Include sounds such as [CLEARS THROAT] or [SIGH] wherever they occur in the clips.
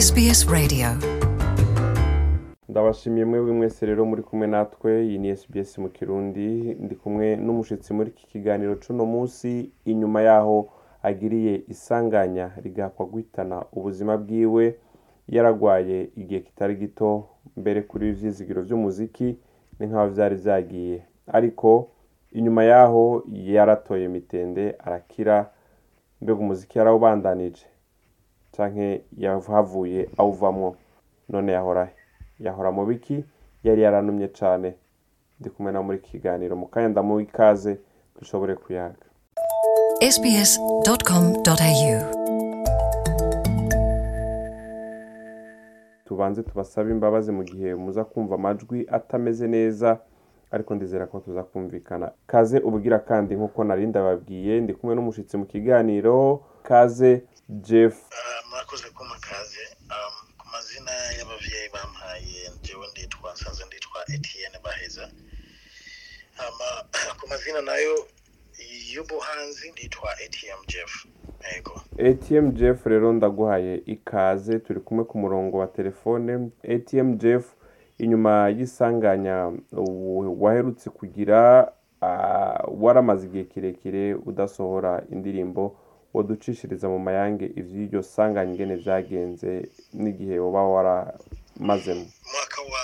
SBS Radio. Ndabashimiye mwebwe mwese rero muri kumwe natwe iyi ni SBS mu kirundi. Ndi kumwe n'umushitsi muri iki kiganiro c'uno munsi. Inyuma yaho agiriye isanganya rigakwa guhitana ubuzima bwiwe. Yaragwaye igihe kitari gito mbere kuri ivyizigiro vy'umuziki ni nk'aho vyari vyagiye. Ariko inyuma yaho yaratoye mitende arakira. Mbega umuziki yarawubandanije. Canke yahavuye awuvamwo none yahorahe yahora mu biki yari yaranumye cane. Ndi kumwe na muri iki kiganiro. Mu kanya ndamuha ikaze dushobore kuyaga. Tubanze tubasabe imbabazi mu gihe muza kumva amajwi atameze neza ariko ndizera ko tuza kumvikana. Kaze ubugira kandi nk'uko nari ndababwiye ndi kumwe n'umushitsi mu kiganiro kaze jeff. Murakoze kuma kaze Um, ku mazina y'abavyeyi bampaye jewe nditwa nsanze nditwa etienne baheza. [COUGHS] Ku mazina na yo y'ubuhanzi nditwa atm jeff. Yego atm jeff rero ndaguhaye ikaze turi kumwe ku murongo wa telefone. Atm jeff inyuma y'isanganya waherutse kugira ah, waramaze igihe kirekire udasohora indirimbo woducishiriza mu mayange ivy'iryo sanganya ingene vyagenze n'igihe woba waramazemo. Umwaka wa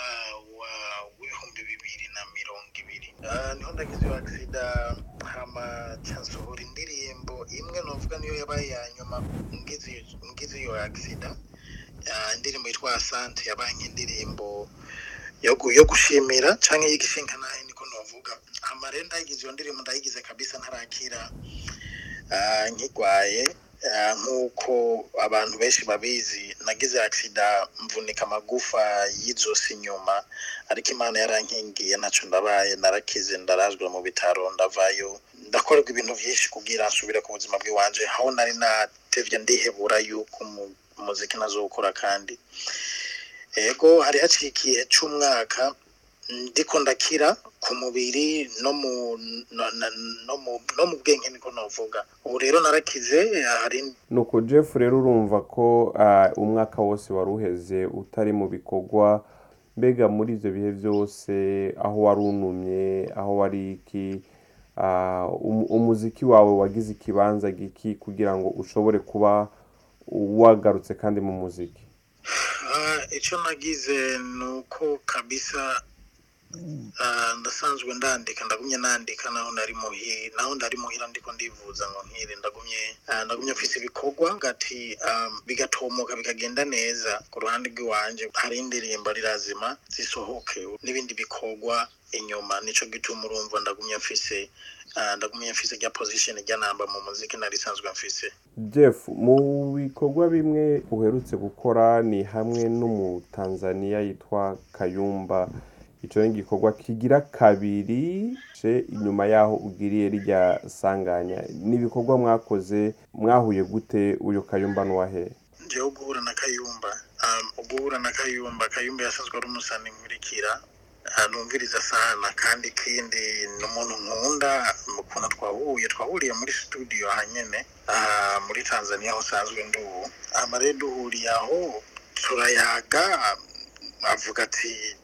w'ibihumbi bibiri na mirongo ibiri. Ah, ni ho ndagize iyo agisida hama nsohora indirimbo imwe novuga niyo yabaye ya nyuma ngize iyo agisida indirimbo yitwa asante yabaye nk'indirimbo yo gu- yo gushimira canke y'igishinga nahe niko novuga hama rero ndayigize iyo ndirimbo ndayigize kabisa ntarakira. Ah, nkigwaye Ah, nk'uko abantu benshi babizi nagize agisida mvunika amagufa y'izosi inyuma ariko imana yarankingiye ntacyo ndabaye narakize ndarazwa mu bitaro ndavayo ndakorerwa ibintu byinshi kugira nsubire ku buzima bw'iwanje aho nari natevye ndihebura yuko umu- umuziki nazowukora kandi. Ego hari haciye igihe c'umwaka ndiko ndakira ku mubiri no mu no, mu bwenge niko novuga ubu rero narakize hari nuko jeff rero urumva ko umwaka wose wari uheze utari mu bikorwa mbega muri ivyo bihe vyose aho wari unumye aho wari iki um- umuziki wawe wagize ikibanza giki kugira ngo ushobore kuba wagarutse kandi mu muziki? Ah, icyo nagize ni uko kabisa ndasanzwe ndandika ndagumye nandika naho ndari muhira naho ndari muhira ndiko ndivuza ngo nkire. Ndagumye ah, ndagumye mfise ibikorwa gati bigatomoka bikagenda neza. Ku ruhande rw'iwanje hari indirimbo rirazima zisohoke n'ibindi bikorwa inyuma. Nico gituma urumva ndagumye mfise ah, ndagumye mfise rya position rya namba mu muziki nari sanzwe mfise. Jeff mu bikorwa bimwe uherutse gukora ni hamwe n'umutanzaniya yitwa kayumba. Ico ni igikorwa kigira kabiri inyuma yaho ugiriye rirya sanganya. Ni ibikorwa mwakoze mwahuye gute uyu kayumba n'uwahe jewe guhura na kayumba. Um, guhura na kayumba kayumba yasanzwe ari umusani nkurikira ah, numviriza sana kandi ikindi ni umuntu nkunda mu kuntu twahuye twahuriye muri studio aha nyene. Aha muri tanzania aho usanzwe ndi ubu duhuriye aho turayaga avuga ati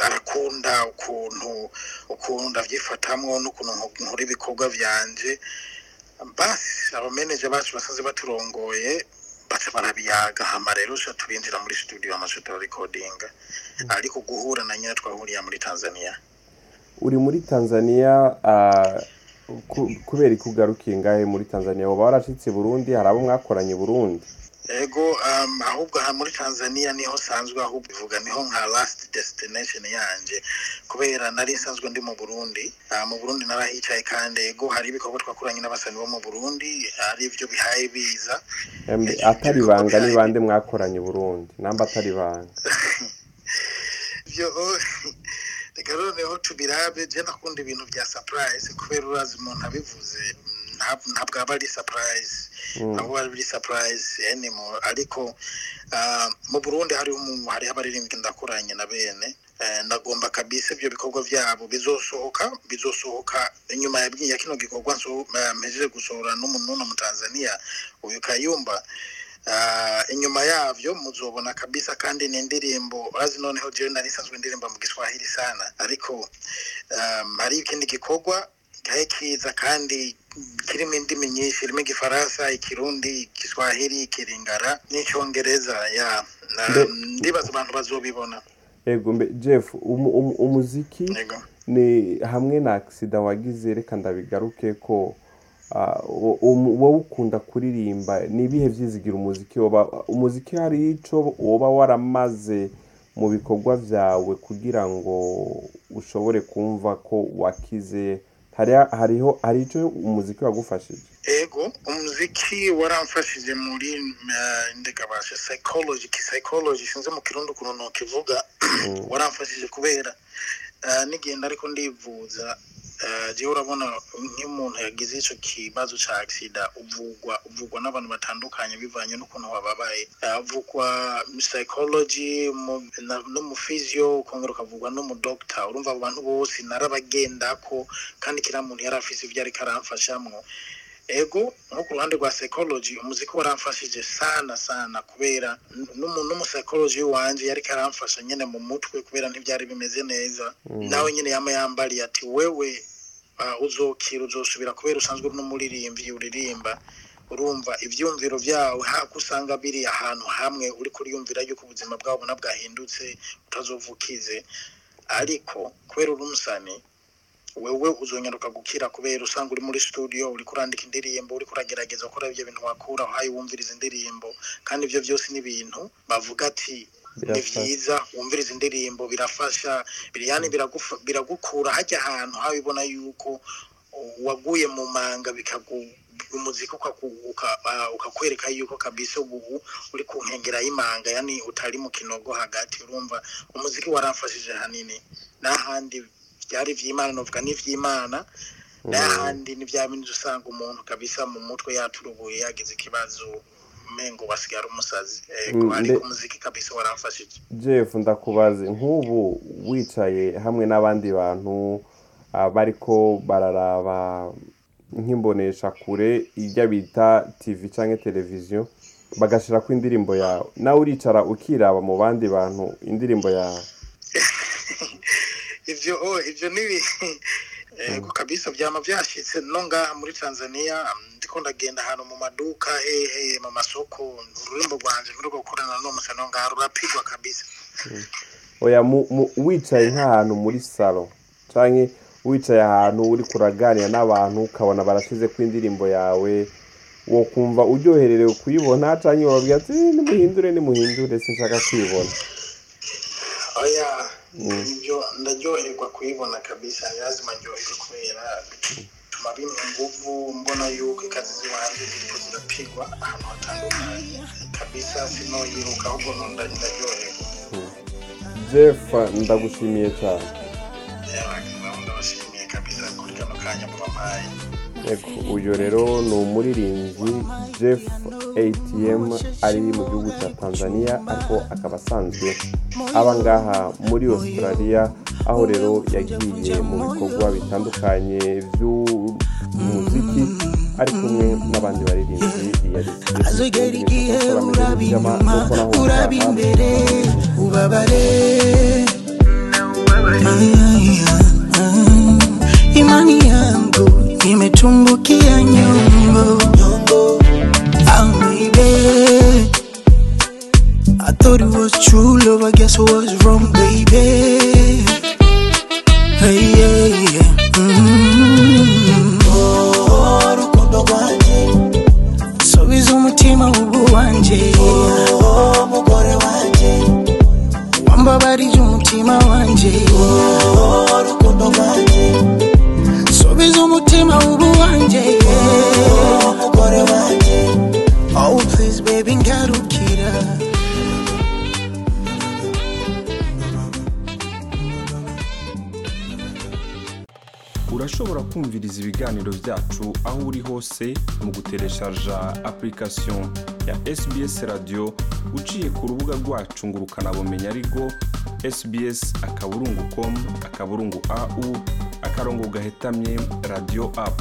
arakunda ukuntu ukuntu ndavyifatamwo n'ukuntu nko- nkora ibikorwa vyanje. Basi abameneje bacu basanze baturongoye baca barabiyaga. Hama rero uca turinjira muri studio amaze turarekodinga ariko guhura na nyine twahuriye muri tanzania. Uri muri tanzania ah, ku- kubera iki ugarukiye ngahe muri tanzania? Woba warashitse i burundi hari abo mwakoranye burundi. Ego um, ahubwo aha muri tanzania ni ho sanzwe ahubwo bivuga ni ho nka last destination yanje. Kubera nari nsanzwe ndi mu burundi uh, mu burundi narahicaye kandi ego hari ibikorwa twakoranye n'abasani bo mu burundi ari ivyo bihaye biza atari banga ni bande mwakoranye burundi? Namba atari banga. [LAUGHS] Ivyo [LAUGHS] reka noneho tubirabe je ndakunda ibintu vya surprise kubera urazi umuntu abivuze. Ntabwo aba ari surprise ntabwo aba ari surprise anymore ariko ah, mu burundi hariho abaririmbyi ndakoranye na bene Eh, ndagomba kabisa ibyo bikorwa byabo bizosohoka bizosohoka inyuma ya kino gikorwa eh, mpejeje gusohora n'umuntu mu Tanzania uyu Kayumba. Ah, inyuma yavyo muzobona kabisa kandi ni indirimbo urazi noneho jewe nari nsanzwe ndirimba mu giswahili sana ariko um, hari ikindi gikorwa gahe kiza kandi kirimo indimi nyinshi irimo igifaransa ikirundi igiswahili ikiringara n'icyongereza ya ndibaza abantu bazobibona. Ego mbe jeff umu- umu- umuziki yego. ni hamwe na agisida wagize reka ndabigaruke ko ah, umu- wowe ukunda kuririmba ni ibihe byizigira umuziki umuziki hari icyo woba waramaze mu bikorwa byawe kugira ngo ushobore kumva ko wakize hariho hari icyo umuziki wagufashije? Ego umuziki waramfashije muri uh, ndegabasha psychology psychology sinzi mu kirundi ukuntu nokivuga [CLEARS THROAT] waramfashije kubera uh, nigenda ariko ndivuza uh, jewe urabona nk'umuntu yagize ico kibazo ca accident uvugwa uvugwa n'abantu batandukanye bivanye n'ukuntu wababaye. Uvugwa psychology physio ukongera ukavugwa no mu doctor. Urumva abo bantu bose narabagendako kandi kiriya muntu yari afise ivyo ariko aramfashamwo. Ego nko ku ruhande rwa psychology umuziki waramfashije sana sana kubera n'umuntu n'umuspsychology wanje yariko aramfasha nyene mu mutwe kubera ntivyari bimeze neza. Nawe nyene yama yambariye ati wewe uh, uzokira uzosubira kubera usanzwe uri n'umuririmbyi uririmba urumva ivyumviro vyawe. Hako usanga biri ahantu hamwe uriko uriyumvira yuko ubuzima bwawe ubona bwahindutse utazovukize ariko kubera uri umusani wewe uzonyaruka gukira kubera usanga uri muri studio uri kurandika indirimbo uri kuragerageza gukora ibyo bintu wakura hayi wumviriza indirimbo. Kandi ibyo byose ni ibintu bavuga ati ni byiza wumviriza indirimbo birafasha. Biriyani biragukura. Hajya ahantu hawe ubona yuko waguye mu manga bikagu umuziki ukakwereka yuko kabisa ubu uri ku nkengera y'imanga yani utari mu kinogo hagati. Urumva umuziki waramfashije hanini n'ahandi byari iby'imana novuga n'iby'imana. N'ahandi ni bya bindi usanga umuntu kabisa mu mutwe yaturubuye yagize ikibazo umengo basigara umusazi. Mm, ariko umuziki kabisa waramfashije. Jeff ndakubaze nk'ubu wicaye hamwe n'abandi bantu ah, bariko bararaba nk'imbonesha kure ijya bita tv cyangwa televiziyo bagashira ku indirimbo yawe. Nawe uricara ukiraba mu bandi bantu indirimbo yawe. Ivyo oh, ivyo nibi [LAUGHS] ego kabisa vyama vyashitse. No ngaha muri tanzania mm, ndiko ndagenda ahantu mu maduka hehe mu masoko ururimbo rwanje muriko gukorana n'umusana no ngaha rurapigwa kabisa. Oya mu- mu- wicaye nk'ahantu muri salo cyangwa wicaye ahantu uri kuraganira n'abantu ukabona barashyize ku indirimbo yawe wo kumva uryohererewe kuyibona cyangwa wababwira ati "Eh, nimuhindure nimuhindure sinshaka kuyibona oya ndaryoherwa kuyibona kabisa ni lazima ndyoherwe kubera bituma bimpa nguvu mbona yuko ikazi ziwanje ziriko zirapigwa ahantu hatandukanye kabisa sinoyiruka ahubwo ndaryoherwa jeff ndagushimiye cyane ndabashimiye kabisa kuri kano kanya mubampaye uyu rero ni umuririmbyi jeff atm ari mu gihugu cya tanzania ariko akaba asanzwe aba ngaha muri australia aho rero yagiye mu bikorwa bitandukanye by'umuziki ari kumwe n'abandi baririmbyi azogera igihe uraba inyuma uraba imbere ubabare. yeah. Mm-hmm. Kumviriza ibiganiro byacu aho uri hose mu gutereshaja application ya sbs radio uciye ku rubuga rwacu ngo ukanabumenya ariko sbs akaburungu com akaburungu au akarongo gahetamye radio app.